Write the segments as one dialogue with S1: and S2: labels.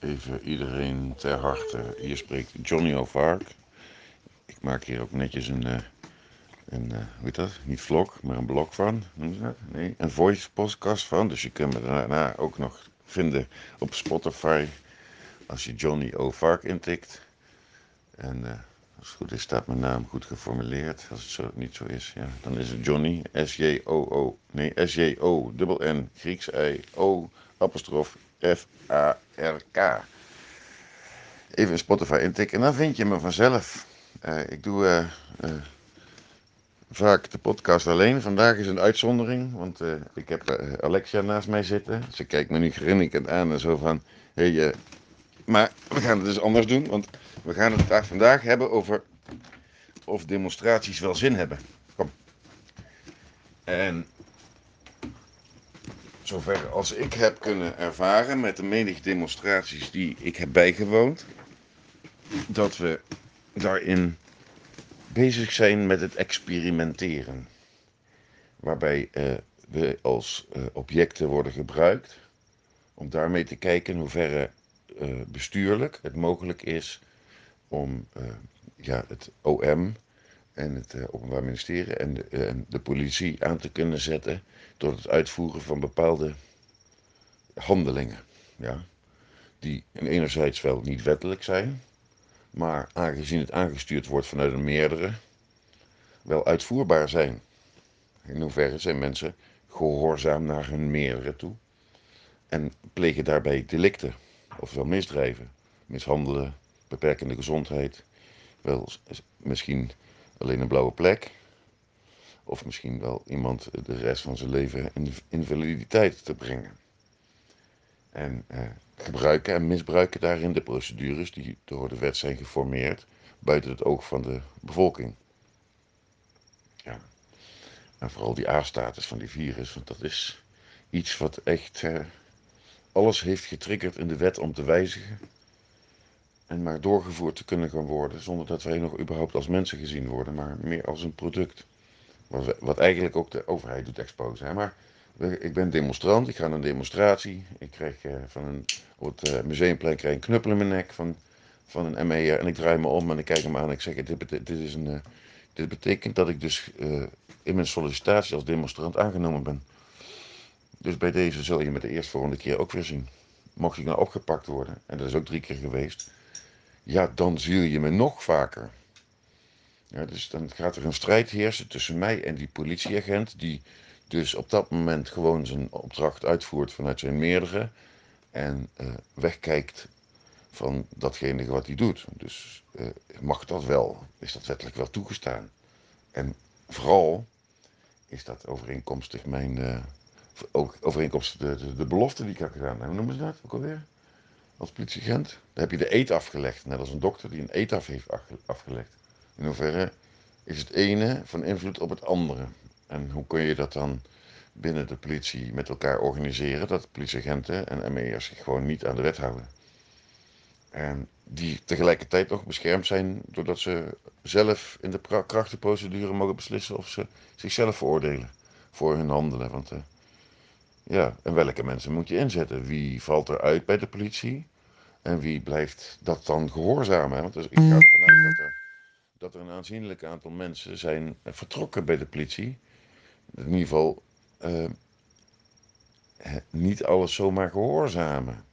S1: Even iedereen ter harte. Hier spreekt Johnny O'Vark. Ik maak hier ook netjes een, uh, een uh, hoe heet dat? Niet vlog, maar een blog van. Nee, een voice podcast van. Dus je kunt me daarna ook nog vinden op Spotify. Als je Johnny O'Vark intikt. En uh, als het goed is, staat mijn naam goed geformuleerd. Als het zo, niet zo is, ja, dan is het Johnny. S-J-O-O. Nee, S-J-O. Dubbel N. Grieks I. O. Apostrof F-A-R-K. Even Spotify intikken en dan vind je me vanzelf. Uh, ik doe uh, uh, vaak de podcast alleen. Vandaag is een uitzondering, want ik heb Alexia naast mij zitten. Ze kijkt me nu grinnikend aan en zo van... Hey, maar we gaan het dus anders doen, want we gaan het vandaag hebben over of demonstraties wel zin hebben. Kom. En zover als ik heb kunnen ervaren met de menige demonstraties die ik heb bijgewoond, dat we daarin bezig zijn met het experimenteren. Waarbij uh, we als uh, objecten worden gebruikt om daarmee te kijken in hoeverre uh, bestuurlijk het mogelijk is om ja, het OM en het Openbaar Ministerie en de, de politie aan te kunnen zetten tot het uitvoeren van bepaalde handelingen. Ja, die enerzijds wel niet wettelijk zijn, maar aangezien het aangestuurd wordt vanuit een meerdere, wel uitvoerbaar zijn. In hoeverre zijn mensen gehoorzaam naar hun meerdere toe en plegen daarbij delicten, ofwel misdrijven, mishandelen, beperkende gezondheid, wel misschien alleen een blauwe plek, of misschien wel iemand de rest van zijn leven in invaliditeit te brengen. En eh, gebruiken en misbruiken daarin de procedures die door de wet zijn geformeerd, buiten het oog van de bevolking. Ja. En vooral die A-status van die virus, want dat is iets wat echt eh, alles heeft getriggerd in de wet om te wijzigen. En maar doorgevoerd te kunnen gaan worden, zonder dat wij nog überhaupt als mensen gezien worden, maar meer als een product. Wat, eigenlijk ook de overheid doet exposen. Maar ik ben demonstrant, ik ga naar een demonstratie. Ik krijg uh, van een, op het uh, museumplein krijg een knuppel in mijn nek van, van een ME'er. En ik draai me om en ik kijk hem aan en ik zeg, dit, dit, is een, uh, dit betekent dat ik dus in mijn sollicitatie als demonstrant aangenomen ben. Dus bij deze zul je me de eerstvolgende keer ook weer zien. Mocht ik nou opgepakt worden, en dat is ook drie keer geweest, ja, dan zie je me nog vaker. Ja, dus dan gaat er een strijd heersen tussen mij en die politieagent, die dus op dat moment gewoon zijn opdracht uitvoert vanuit zijn meerdere en uh, wegkijkt van datgene wat hij doet. Dus uh, mag dat wel? Is dat wettelijk wel toegestaan? En vooral is dat overeenkomstig mijn, uh, ook overeenkomstig de, de, de, belofte die ik heb gedaan. Hoe noemen ze dat ook alweer? Als politieagent? Dan heb je de eet afgelegd, net als een dokter die een eet af heeft afgelegd. In hoeverre is het ene van invloed op het andere? En hoe kun je dat dan binnen de politie met elkaar organiseren? Dat politieagenten en ME'ers zich gewoon niet aan de wet houden. En die tegelijkertijd nog beschermd zijn doordat ze zelf in de krachtenprocedure mogen beslissen of ze zichzelf veroordelen voor hun handelen. Want uh, ja, en welke mensen moet je inzetten? Wie valt er uit bij de politie? En wie blijft dat dan gehoorzamen? Want dus ik ga ervan uit dat er, dat er een aanzienlijk aantal mensen zijn vertrokken bij de politie in ieder geval uh, niet alles zomaar gehoorzamen.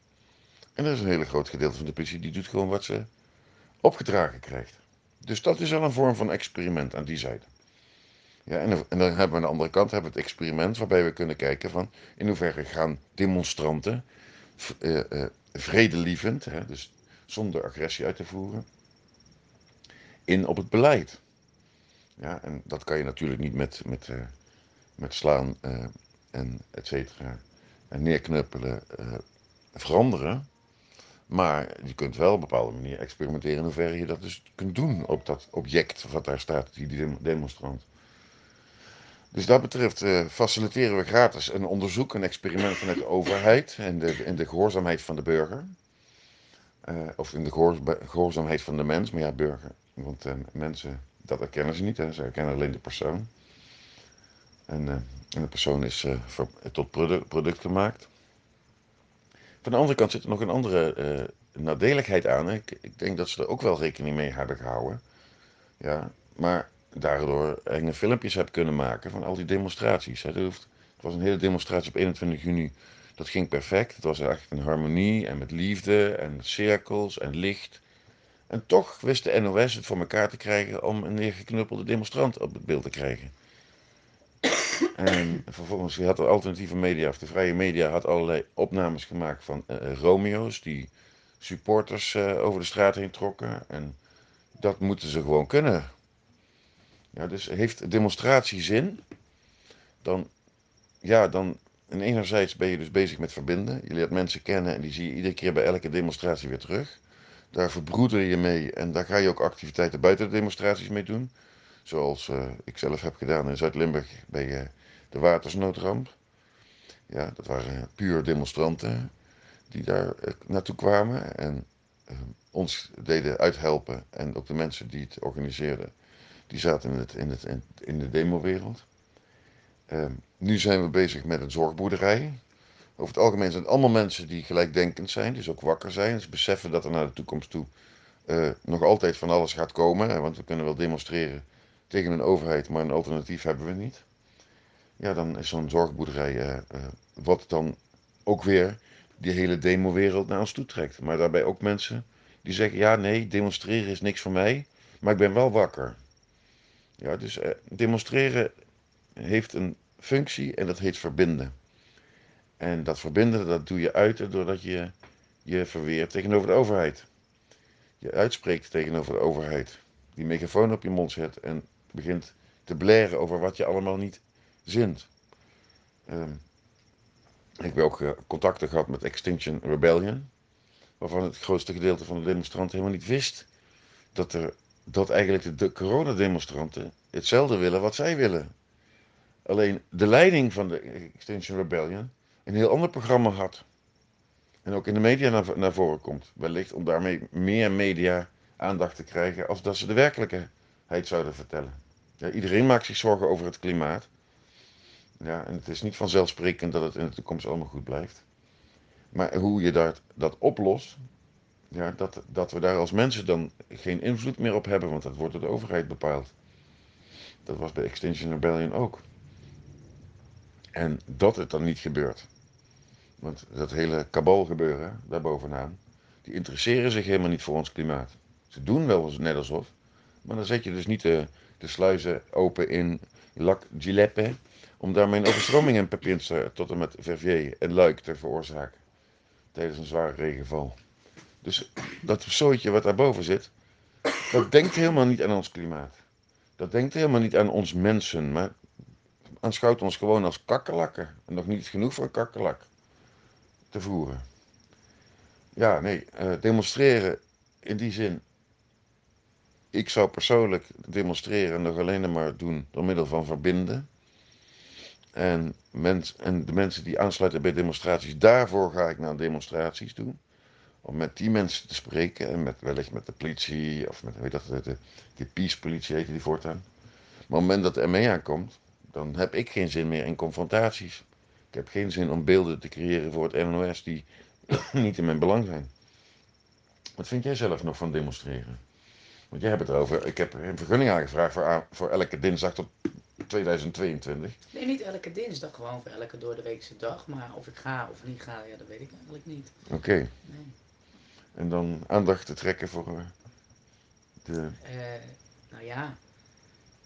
S1: En er is een hele groot gedeelte van de politie die doet gewoon wat ze opgedragen krijgt. Dus dat is al een vorm van experiment aan die zijde. Ja, en, en, dan hebben we aan de andere kant hebben we het experiment waarbij we kunnen kijken van in hoeverre gaan demonstranten uh, uh, vredelievend, hè, dus zonder agressie uit te voeren, in op het beleid. Ja, en dat kan je natuurlijk niet met, met, uh, met slaan uh, en et cetera en neerknuppelen uh, veranderen. Maar je kunt wel op een bepaalde manier experimenteren in hoeverre je dat dus kunt doen op dat object wat daar staat, die demonstrant. Dus dat betreft uh, faciliteren we gratis een onderzoek, een experiment vanuit de overheid en de, en de gehoorzaamheid van de burger. Uh, of in de gehoor, gehoorzaamheid van de mens, maar ja, burger. Want uh, mensen, dat herkennen ze niet, hè. ze herkennen alleen de persoon. En, en de persoon is tot product, product gemaakt. van de andere kant zit er nog een andere nadeligheid aan. Ik, ik, denk dat ze er ook wel rekening mee hebben gehouden. Ja, maar daardoor enge filmpjes heb kunnen maken van al die demonstraties. Het, was een hele demonstratie op 21 juni. Dat ging perfect. Het was echt een harmonie en met liefde en cirkels en licht. En toch wist de NOS het voor elkaar te krijgen om een neergeknuppelde demonstrant op het beeld te krijgen. En vervolgens had de alternatieve media, of de vrije media, had allerlei opnames gemaakt van uh, Romeo's die supporters uh, over de straat heen trokken. En dat moeten ze gewoon kunnen. Ja, dus heeft demonstratie zin, dan, ja, dan en enerzijds ben je dus bezig met verbinden. Je leert mensen kennen en die zie je iedere keer bij elke demonstratie weer terug. Daar verbroeder je mee en daar ga je ook activiteiten buiten de demonstraties mee doen. Zoals uh, ik zelf heb gedaan in Zuid-Limburg bij uh, de watersnoodramp. Ja, dat waren puur demonstranten die daar uh, naartoe kwamen en ons deden uithelpen. En ook de mensen die het organiseerden, die zaten in, het, in, het, in de demowereld. Ehm, nu zijn we bezig met een zorgboerderij. Over het algemeen zijn het allemaal mensen die gelijkdenkend zijn, dus ook wakker zijn. Dus beseffen dat er naar de toekomst toe uh, nog altijd van alles gaat komen. Hè, want we kunnen wel demonstreren tegen een overheid, maar een alternatief hebben we niet. Ja, dan is zo'n zorgboerderij uh, uh, wat dan ook weer die hele demo-wereld naar ons toe trekt. Maar daarbij ook mensen die zeggen: ja, nee, demonstreren is niks voor mij, maar ik ben wel wakker. Ja, dus demonstreren heeft een functie en dat heet verbinden. En dat verbinden, dat doe je uiten doordat je je verweert tegenover de overheid. Je uitspreekt tegenover de overheid. Die megafoon op je mond zet en begint te blaren over wat je allemaal niet zint. Um, ik heb ook uh, contacten gehad met Extinction Rebellion, waarvan het grootste gedeelte van de demonstranten helemaal niet wist dat, er, dat eigenlijk de, de coronademonstranten hetzelfde willen wat zij willen. Alleen de leiding van de Extinction Rebellion een heel ander programma had. En ook in de media naar, naar voren komt. Wellicht om daarmee meer media aandacht te krijgen als dat ze de werkelijkheid zouden vertellen. Ja, iedereen maakt zich zorgen over het klimaat. Ja, en het is niet vanzelfsprekend dat het in de toekomst allemaal goed blijft. Maar hoe je dat, dat oplost, ja, dat, dat we daar als mensen dan geen invloed meer op hebben, want dat wordt door de overheid bepaald. Dat was bij Extinction Rebellion ook. En dat het dan niet gebeurt. Want dat hele kabalgebeuren daarbovenaan, die interesseren zich helemaal niet voor ons klimaat. Ze doen wel net alsof, maar dan zet je dus niet de, de sluizen open in Lac Gileppe om daarmee een overstroming in Pepinster tot en met Verviers en Luik te veroorzaken tijdens een zware regenval. Dus dat zooitje wat daarboven zit, dat denkt helemaal niet aan ons klimaat. Dat denkt helemaal niet aan ons mensen, maar aanschouwt ons gewoon als kakkerlakken. En nog niet genoeg voor een kakkerlak te voeren. Ja, nee, uh, demonstreren in die zin. Ik zou persoonlijk demonstreren nog alleen maar doen door middel van verbinden. En, mens, en de mensen die aansluiten bij demonstraties, daarvoor ga ik naar demonstraties doen. Om met die mensen te spreken en met, wellicht met de politie of met, weet dat, de, de, peace politie heet die voortaan. Maar op het moment dat er mee aankomt, dan heb ik geen zin meer in confrontaties. Ik heb geen zin om beelden te creëren voor het NOS die niet in mijn belang zijn. Wat vind jij zelf nog van demonstreren? Want jij hebt het erover. Ik heb een vergunning aangevraagd voor, voor elke dinsdag tot 2022.
S2: Nee, niet elke dinsdag, gewoon voor elke doordeweekse dag. Maar of ik ga of niet ga, ja, dat weet ik eigenlijk niet.
S1: Oké. Nee. En dan aandacht te trekken voor eh, de.
S2: Uh, nou ja,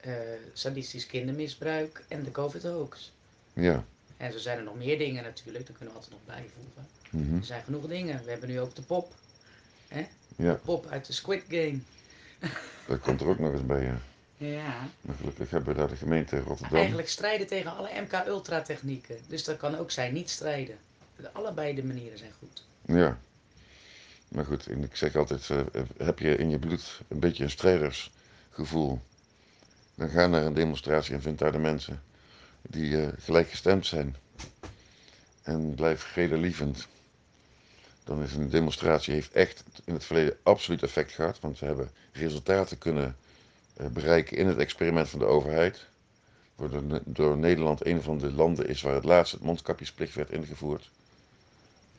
S2: uh, sadistisch kindermisbruik en de COVID-hoax.
S1: Ja.
S2: En zo zijn er nog meer dingen natuurlijk, daar kunnen we altijd nog bijvoegen. Mm Er zijn genoeg dingen. We hebben nu ook de pop. Hè?
S1: Ja.
S2: De pop uit de Squid Game.
S1: Dat komt er ook nog eens bij, ja.
S2: Ja.
S1: Maar gelukkig hebben we daar de gemeente Rotterdam.
S2: Eigenlijk strijden tegen alle MK-ultra technieken. Dus dat kan ook zijn niet strijden. Allebei de manieren zijn goed.
S1: Ja. Maar goed, ik zeg altijd, uh, heb je in je bloed een beetje een strijdersgevoel dan ga naar een demonstratie en vind daar de mensen die uh, gelijkgestemd zijn. En blijf vredelievend. Dan is een demonstratie heeft echt in het verleden absoluut effect gehad. Want we hebben resultaten kunnen bereiken in het experiment van de overheid. Waardoor door Nederland een van de landen is waar het laatst het mondkapjesplicht werd ingevoerd.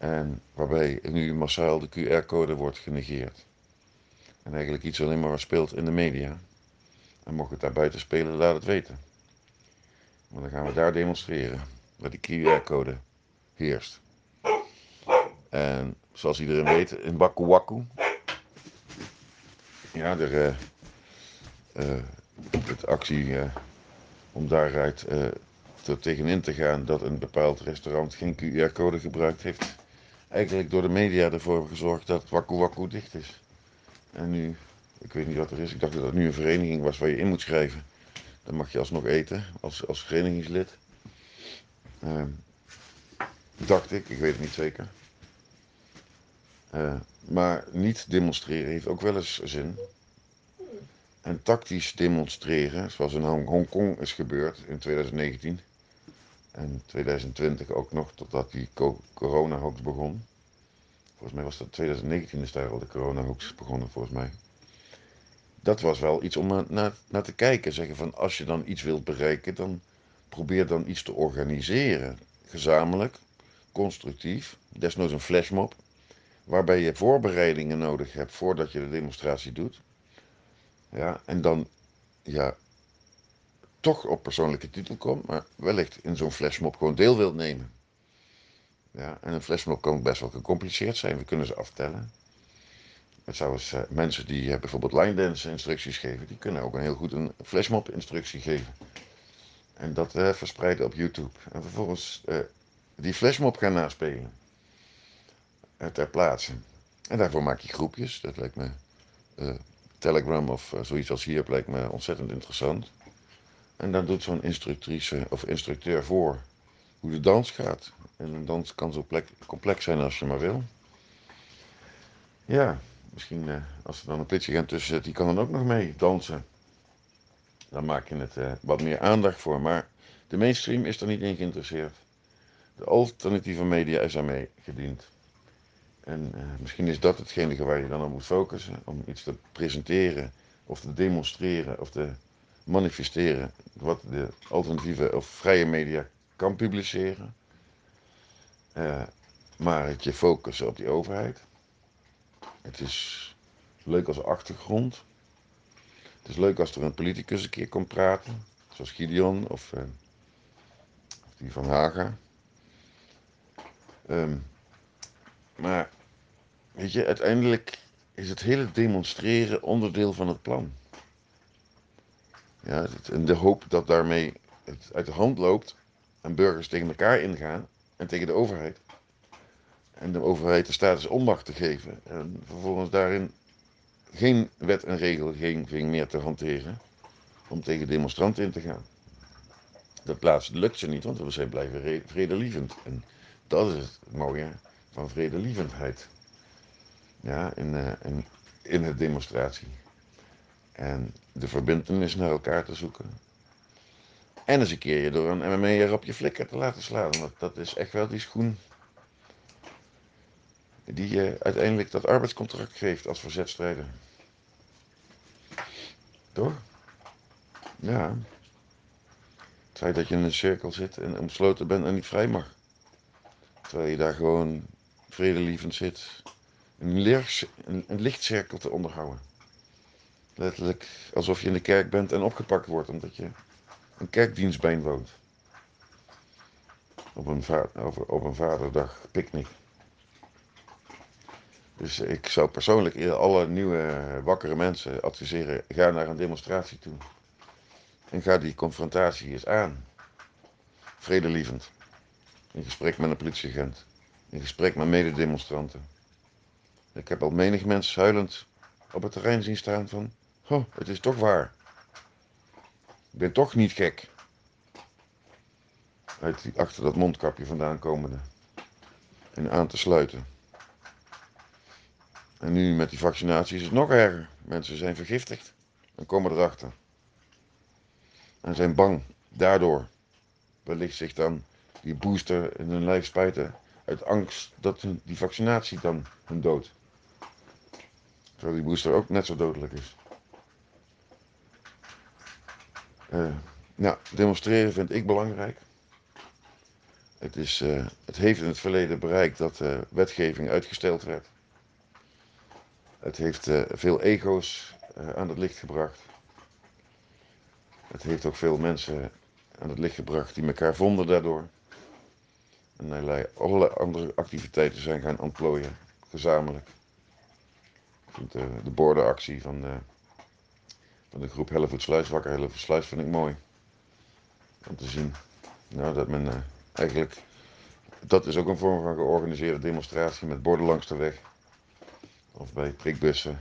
S1: En waarbij nu massaal de QR-code wordt genegeerd. En eigenlijk iets alleen maar speelt in de media. En mocht het daar buiten spelen, laat het weten. Want dan gaan we daar demonstreren. Waar die QR-code heerst. En zoals iedereen weet, in Baku Waku. Ja, de, uh, het actie uh, om daaruit er tegenin te gaan dat een bepaald restaurant geen QR-code gebruikt heeft. Eigenlijk door de media ervoor gezorgd dat Waku Waku dicht is. En nu, ik weet niet wat er is, ik dacht dat het nu een vereniging was waar je in moet schrijven. Dan mag je alsnog eten als, als verenigingslid. Uh, dacht ik, ik weet het niet zeker. Uh, maar niet demonstreren heeft ook wel eens zin. En tactisch demonstreren, zoals in Hongkong is gebeurd in 2019 en 2020 ook nog, totdat die corona-hoax begon. Volgens mij was dat 2019 is daar al de corona-hoax begonnen, volgens mij. Dat was wel iets om naar, naar te kijken. Zeggen van als je dan iets wilt bereiken, dan probeer dan iets te organiseren. Gezamenlijk, constructief, desnoods een flashmob. Waarbij je voorbereidingen nodig hebt voordat je de demonstratie doet. Ja, en dan ja, toch op persoonlijke titel komt, maar wellicht in zo'n flashmob gewoon deel wilt nemen. Ja, en een flashmob kan best wel gecompliceerd zijn, we kunnen ze aftellen. Het zou eens, uh, mensen die uh, bijvoorbeeld line dance instructies geven, die kunnen ook een heel goed een flashmob instructie geven. En dat uh, verspreiden op YouTube. En vervolgens die flashmob gaan naspelen. ter plaatse. En daarvoor maak je groepjes. Dat lijkt me Telegram of zoiets als hier lijkt me ontzettend interessant. En dan doet zo'n instructrice of instructeur voor hoe de dans gaat. En een dans kan zo complex zijn als je maar wil. Ja, misschien uh, als er dan een politieagent tussen zit, die kan dan ook nog mee dansen. Dan maak je het uh, wat meer aandacht voor. Maar de mainstream is er niet in geïnteresseerd. De alternatieve media is daarmee gediend. En uh, misschien is dat hetgene waar je dan op moet focussen. Om iets te presenteren of te demonstreren of te manifesteren wat de alternatieve of vrije media kan publiceren. Uh, maar het je focussen op die overheid. Het is leuk als achtergrond. Het is leuk als er een politicus een keer komt praten. Zoals Gideon of, of die van Haga. Um, maar weet je, uiteindelijk is het hele demonstreren onderdeel van het plan. Ja, en de hoop dat daarmee het uit de hand loopt en burgers tegen elkaar ingaan en tegen de overheid. En de overheid de status onmacht te geven. En vervolgens daarin geen wet en regelgeving meer te hanteren om tegen demonstranten in te gaan. Dat laatste lukt ze niet, want we zijn blijven vredelievend. En dat is het mooie van vredelievendheid. Ja, in, uh, in, in het demonstratie. En de verbindenis naar elkaar te zoeken. En eens een keer je door een MME'er op je flikker te laten slaan. Want dat is echt wel die schoen die je uiteindelijk dat arbeidscontract geeft als verzetstrijder. Toch? Ja. Het feit dat je in een cirkel zit en omsloten bent en niet vrij mag. Terwijl je daar gewoon vredelievend zit. Een, een, een lichtcirkel te onderhouden. Letterlijk alsof je in de kerk bent en opgepakt wordt omdat je een kerkdienst bijwoont. Op een, op een vaderdag picknick. Dus ik zou persoonlijk alle nieuwe wakkere mensen adviseren: ga naar een demonstratie toe. En ga die confrontatie eens aan. Vredelievend. In gesprek met een politieagent. In gesprek met mededemonstranten. Ik heb al menig mensen huilend op het terrein zien staan van Oh, het is toch waar. Ik ben toch niet gek. Uit die, achter dat mondkapje vandaan komende. En aan te sluiten. En nu met die vaccinatie is het nog erger. Mensen zijn vergiftigd en komen erachter. En zijn bang. Daardoor wellicht zich dan die booster in hun lijf spuiten uit angst dat die vaccinatie dan hun dood. Terwijl die booster ook net zo dodelijk is. Uh, nou, demonstreren vind ik belangrijk. Het, is, uh, het heeft in het verleden bereikt dat uh, wetgeving uitgesteld werd. Het heeft veel ego's aan het licht gebracht. Het heeft ook veel mensen aan het licht gebracht die elkaar vonden daardoor. En allerlei, andere activiteiten zijn gaan ontplooien, gezamenlijk. De, de bordenactie van de, van de groep Hellevoet Sluis, Wakker Hellevoet Sluis, vind ik mooi. Om te zien nou, dat men uh, eigenlijk, dat is ook een vorm van georganiseerde demonstratie met borden langs de weg. Of bij prikbussen.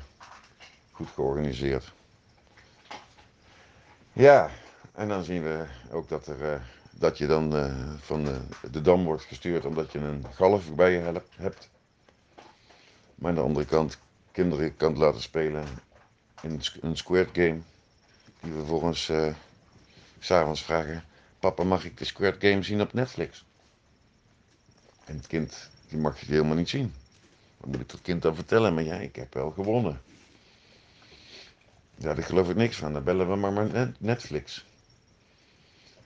S1: Goed georganiseerd. Ja, en dan zien we ook dat, er, uh, dat je dan uh, van de dam wordt gestuurd omdat je een galf bij je hebt. Maar aan de andere kant kinderen kan laten spelen een squirt game. Die we vervolgens uh, s'avonds vragen: Papa, mag ik de squirt game zien op Netflix? En het kind, die mag je helemaal niet zien. Dan moet ik dat kind dan vertellen, maar ja, ik heb wel gewonnen. Ja, daar geloof ik niks van. Dan bellen we maar maar Netflix.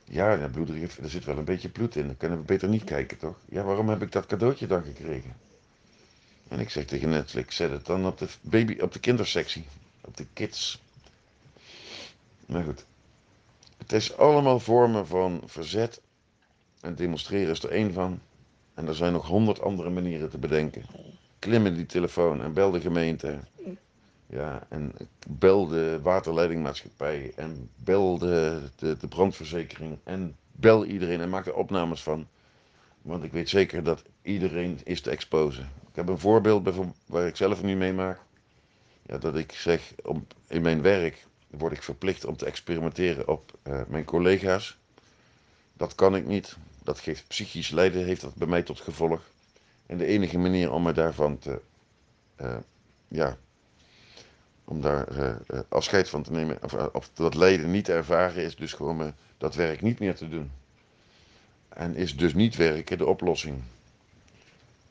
S1: Ja, ja bloedrief, er zit wel een beetje bloed in. Dan kunnen we beter niet kijken, toch? Ja, waarom heb ik dat cadeautje dan gekregen? En ik zeg tegen Netflix, zet het dan op de, baby, op de kindersectie. Op de kids. Maar goed. Het is allemaal vormen van verzet. En demonstreren is er één van. En er zijn nog honderd andere manieren te bedenken. Klim in die telefoon en bel de gemeente. Ja, en bel de waterleidingmaatschappij. En bel de, de, de brandverzekering. En bel iedereen en maak er opnames van. Want ik weet zeker dat iedereen is te exposen. Ik heb een voorbeeld waar ik zelf nu meemaak. Ja, dat ik zeg, in mijn werk word ik verplicht om te experimenteren op uh, mijn collega's. Dat kan ik niet. Dat geeft psychisch lijden, heeft dat bij mij tot gevolg. En de enige manier om me daarvan te, uh, ja, om daar uh, afscheid van te nemen, of, of, dat lijden niet te ervaren, is dus gewoon dat werk niet meer te doen. En is dus niet werken de oplossing.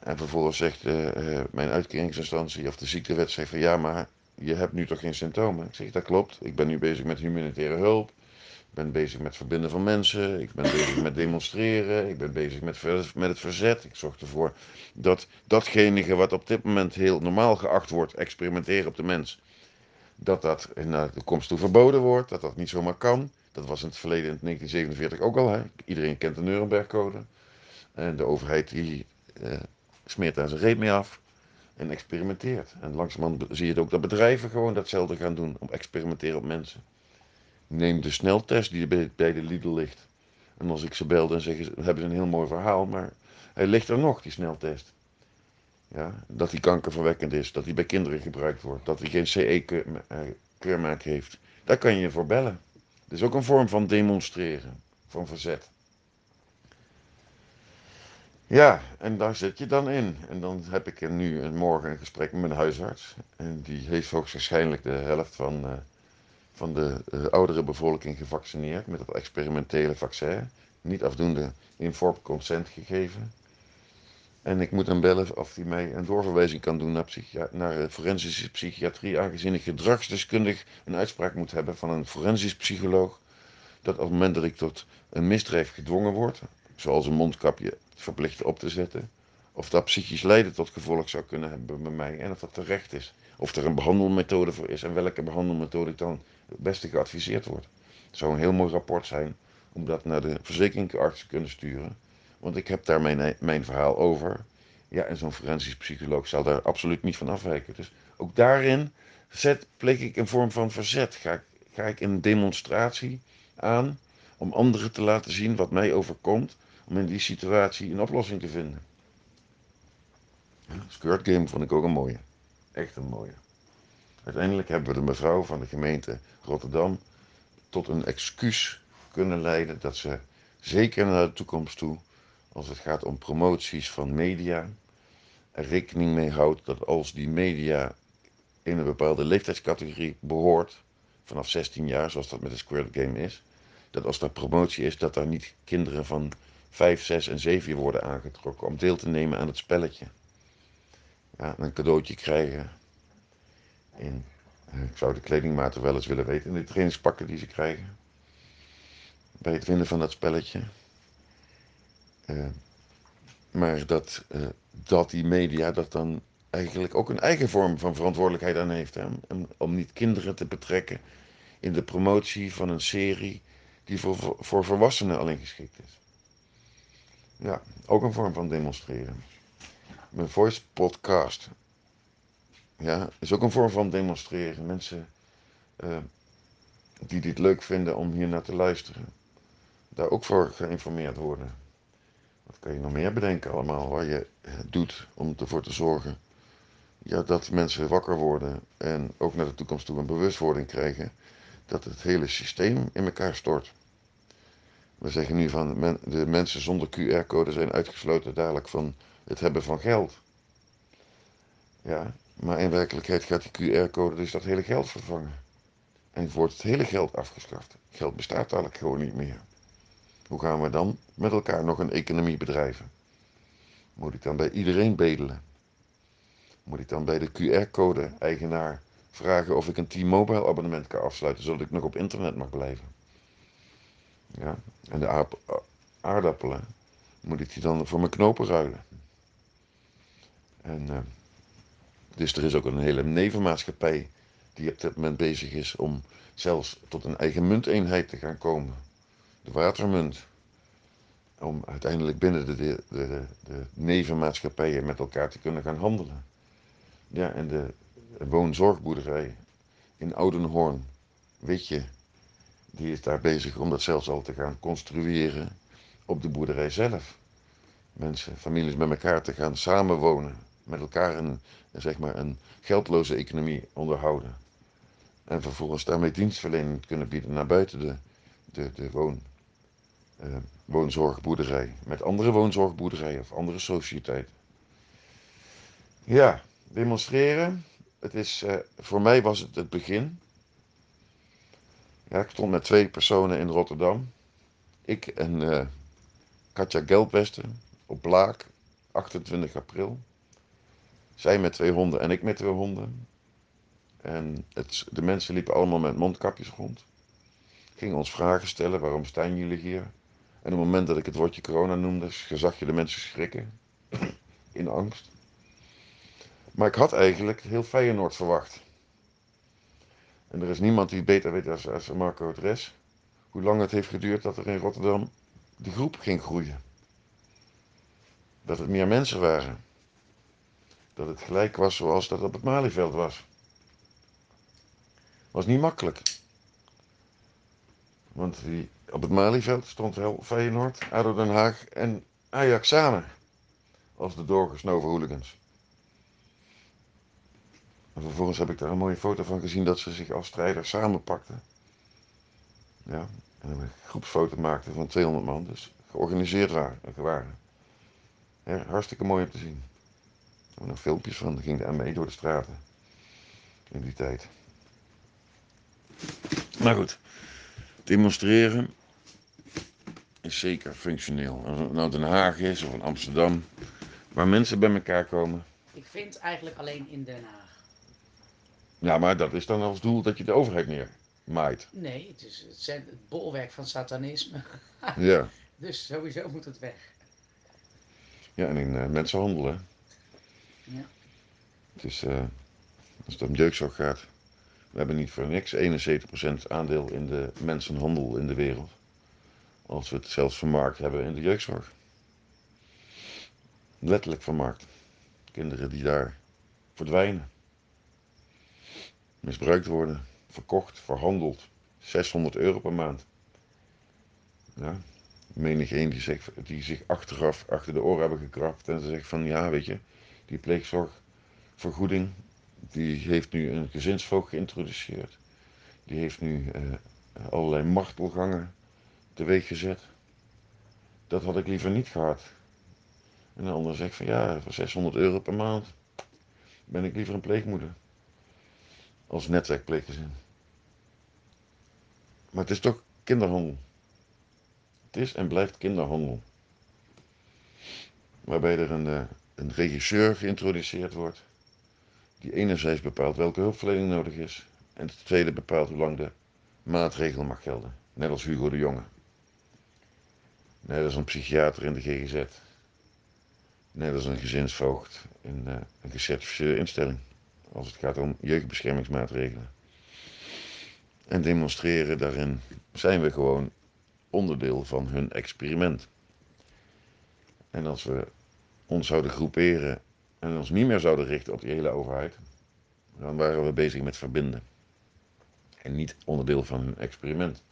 S1: En vervolgens zegt uh, mijn uitkeringsinstantie of de ziektewet zegt van ja, maar je hebt nu toch geen symptomen? Ik zeg dat klopt. Ik ben nu bezig met humanitaire hulp. Ik ben bezig met verbinden van mensen. Ik ben bezig met demonstreren. Ik ben bezig met, met het verzet. Ik zorg ervoor dat datgene wat op dit moment heel normaal geacht wordt, experimenteren op de mens, dat dat naar de komst toe verboden wordt. Dat dat niet zomaar kan. Dat was in het verleden in 1947 ook al. Hè? Iedereen kent de Nuremberg-code. En de overheid die uh, smeert daar zijn reet mee af en experimenteert. En langzamerhand zie je ook dat bedrijven gewoon datzelfde gaan doen, om experimenteren op mensen. Neem de sneltest die bij de Lidl ligt. En als ik ze bel, dan zeggen ze, hebben ze een heel mooi verhaal, maar hij ligt er nog, die sneltest. Ja, dat die kankerverwekkend is, dat die bij kinderen gebruikt wordt, dat hij geen CE-keurmerk heeft. Daar kan je voor bellen. Het is ook een vorm van demonstreren, van verzet. Ja, en daar zit je dan in. En dan heb ik nu morgen een gesprek met mijn huisarts. En die heeft hoogstwaarschijnlijk de helft van, uh, van de uh, oudere bevolking gevaccineerd met het experimentele vaccin. Niet afdoende informed consent gegeven. En ik moet hem bellen of hij mij een doorverwijzing kan doen naar, naar forensische psychiatrie, aangezien ik gedragsdeskundig een uitspraak moet hebben van een forensisch psycholoog. Dat op het moment dat ik tot een misdrijf gedwongen word, zoals een mondkapje verplicht op te zetten. Of dat psychisch lijden tot gevolg zou kunnen hebben bij mij en of dat terecht is. Of er een behandelmethode voor is en welke behandelmethode dan het beste geadviseerd wordt. Het zou een heel mooi rapport zijn om dat naar de verzekeringsarts te kunnen sturen. Want ik heb daar mijn, mijn verhaal over. Ja, en zo'n forensisch psycholoog zal daar absoluut niet van afwijken. Dus ook daarin zet, pleeg ik een vorm van verzet. Ga, ga ik een demonstratie aan om anderen te laten zien wat mij overkomt om in die situatie een oplossing te vinden. Skirt Game vond ik ook een mooie. Echt een mooie. Uiteindelijk hebben we de mevrouw van de gemeente Rotterdam tot een excuus kunnen leiden dat ze zeker naar de toekomst toe, als het gaat om promoties van media, er rekening mee houdt dat als die media in een bepaalde leeftijdscategorie behoort, vanaf 16 jaar, zoals dat met de Squirt Game is, dat als dat promotie is, dat daar niet kinderen van 5, 6 en 7 worden aangetrokken om deel te nemen aan het spelletje. Ja, een cadeautje krijgen. Eh, ik zou de kledingmaten wel eens willen weten, in de trainingspakken die ze krijgen. Bij het winnen van dat spelletje. Uh, maar dat, uh, dat die media dat dan eigenlijk ook een eigen vorm van verantwoordelijkheid aan heeft. Hè? Om, om niet kinderen te betrekken in de promotie van een serie die voor, voor volwassenen alleen geschikt is. Ja, ook een vorm van demonstreren. Mijn voice podcast. Ja, is ook een vorm van demonstreren. Mensen uh, die dit leuk vinden om hier naar te luisteren. Daar ook voor geïnformeerd worden. Wat kan je nog meer bedenken allemaal waar je doet om ervoor te zorgen ja, dat mensen wakker worden en ook naar de toekomst toe een bewustwording krijgen dat het hele systeem in elkaar stort. We zeggen nu van de mensen zonder QR-code zijn uitgesloten dadelijk van het hebben van geld. Ja, maar in werkelijkheid gaat die QR-code dus dat hele geld vervangen. En wordt het hele geld afgeschaft. Geld bestaat dadelijk gewoon niet meer. Hoe gaan we dan met elkaar nog een economie bedrijven? Moet ik dan bij iedereen bedelen? Moet ik dan bij de QR-code-eigenaar vragen of ik een T-Mobile abonnement kan afsluiten, zodat ik nog op internet mag blijven? Ja, en de aardappelen moet ik die dan voor mijn knopen ruilen. En uh, dus er is ook een hele nevenmaatschappij die op dit moment bezig is om zelfs tot een eigen munteenheid te gaan komen. De watermunt. Om uiteindelijk binnen de, de, de, de nevenmaatschappijen met elkaar te kunnen gaan handelen. Ja, en de woonzorgboerderij in Oudenhoorn, weet je, die is daar bezig om dat zelfs al te gaan construeren op de boerderij zelf. Mensen, families met elkaar te gaan samenwonen, met elkaar een, zeg maar een geldloze economie onderhouden. En vervolgens daarmee dienstverlening kunnen bieden naar buiten de, de, de woon, uh, woonzorgboerderij. Met andere woonzorgboerderijen of andere sociëteiten. Ja, demonstreren. Het is, uh, voor mij was het het begin. Ik stond met twee personen in Rotterdam. Ik en uh, Katja Geldwesten op Blaak, 28 april. Zij met twee honden en ik met twee honden. En het, de mensen liepen allemaal met mondkapjes rond. Gingen ons vragen stellen, waarom staan jullie hier? En op het moment dat ik het woordje corona noemde, zag je de mensen schrikken. In angst. Maar ik had eigenlijk heel Feyenoord verwacht. En er is niemand die beter weet als, als Marco Dres. Hoe lang het heeft geduurd dat er in Rotterdam die groep ging groeien. Dat het meer mensen waren. Dat het gelijk was zoals dat op het Malieveld was. Was niet makkelijk. Want op het Malieveld stond wel Feyenoord, ADO Den Haag en Ajax samen. Als de doorgesnoven hooligans. En vervolgens heb ik daar een mooie foto van gezien dat ze zich als strijders samenpakten. Ja, en een groepsfoto maakten van 200 man, dus georganiseerd waren. Ja, hartstikke mooi om te zien. Er waren nog filmpjes van, ging daar mee door de straten. In die tijd. Maar goed, demonstreren is zeker functioneel. Als het nou Den Haag is of in Amsterdam, waar mensen bij elkaar komen.
S2: Ik vind eigenlijk alleen in Den Haag.
S1: Ja, maar dat is dan als doel dat je de overheid neermaait.
S2: Nee, het is het, zijn het bolwerk van satanisme.
S1: ja.
S2: Dus sowieso moet het weg.
S1: Ja, en in uh, mensenhandel, hè.
S2: Ja.
S1: Het is, uh, als het om jeugdzorg gaat, we hebben niet voor niks 71% aandeel in de mensenhandel in de wereld. Als we het zelfs vermarkt hebben in de jeugdzorg. Letterlijk vermarkt. Kinderen die daar verdwijnen misbruikt worden, verkocht, verhandeld. 600 euro per maand. Ja, menig een die zich, die zich achteraf achter de oren hebben gekrapt en ze zegt van ja, weet je, die pleegzorgvergoeding, die heeft nu een gezinsvoogd geïntroduceerd. Die heeft nu uh, allerlei martelgangen teweeg gezet. Dat had ik liever niet gehad. En de ander zegt van ja, voor 600 euro per maand ben ik liever een pleegmoeder als netwerkpleeggezin. Maar het is toch kinderhandel. Het is en blijft kinderhandel. Waarbij er een, uh, een regisseur geïntroduceerd wordt, die enerzijds bepaalt welke hulpverlening nodig is, en ten tweede bepaalt hoe lang de maatregel mag gelden. Net als Hugo de Jonge. Net als een psychiater in de GGZ. Net als een gezinsvoogd in uh, een gecertificeerde instelling. Als het gaat om jeugdbeschermingsmaatregelen. En demonstreren daarin zijn we gewoon onderdeel van hun experiment. En als we ons zouden groeperen en ons niet meer zouden richten op die hele overheid, dan waren we bezig met verbinden. En niet onderdeel van hun experiment.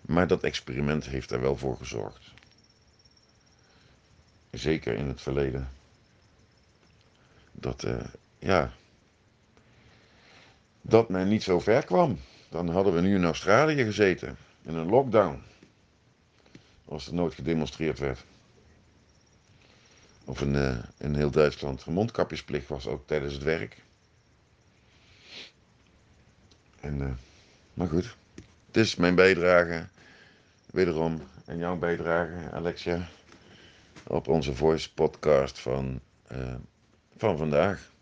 S1: Maar dat experiment heeft er wel voor gezorgd. Zeker in het verleden. Dat, uh, ja, dat men niet zo ver kwam. Dan hadden we nu in Australië gezeten. In een lockdown. Als er nooit gedemonstreerd werd. Of in, uh, in heel Duitsland. Een mondkapjesplicht was ook tijdens het werk. En, uh, maar goed. Het is mijn bijdrage. Wederom. En jouw bijdrage, Alexia. Op onze voice podcast van, uh, van vandaag.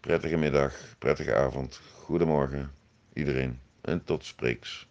S1: Prettige middag, prettige avond, goedemorgen iedereen en tot spreeks.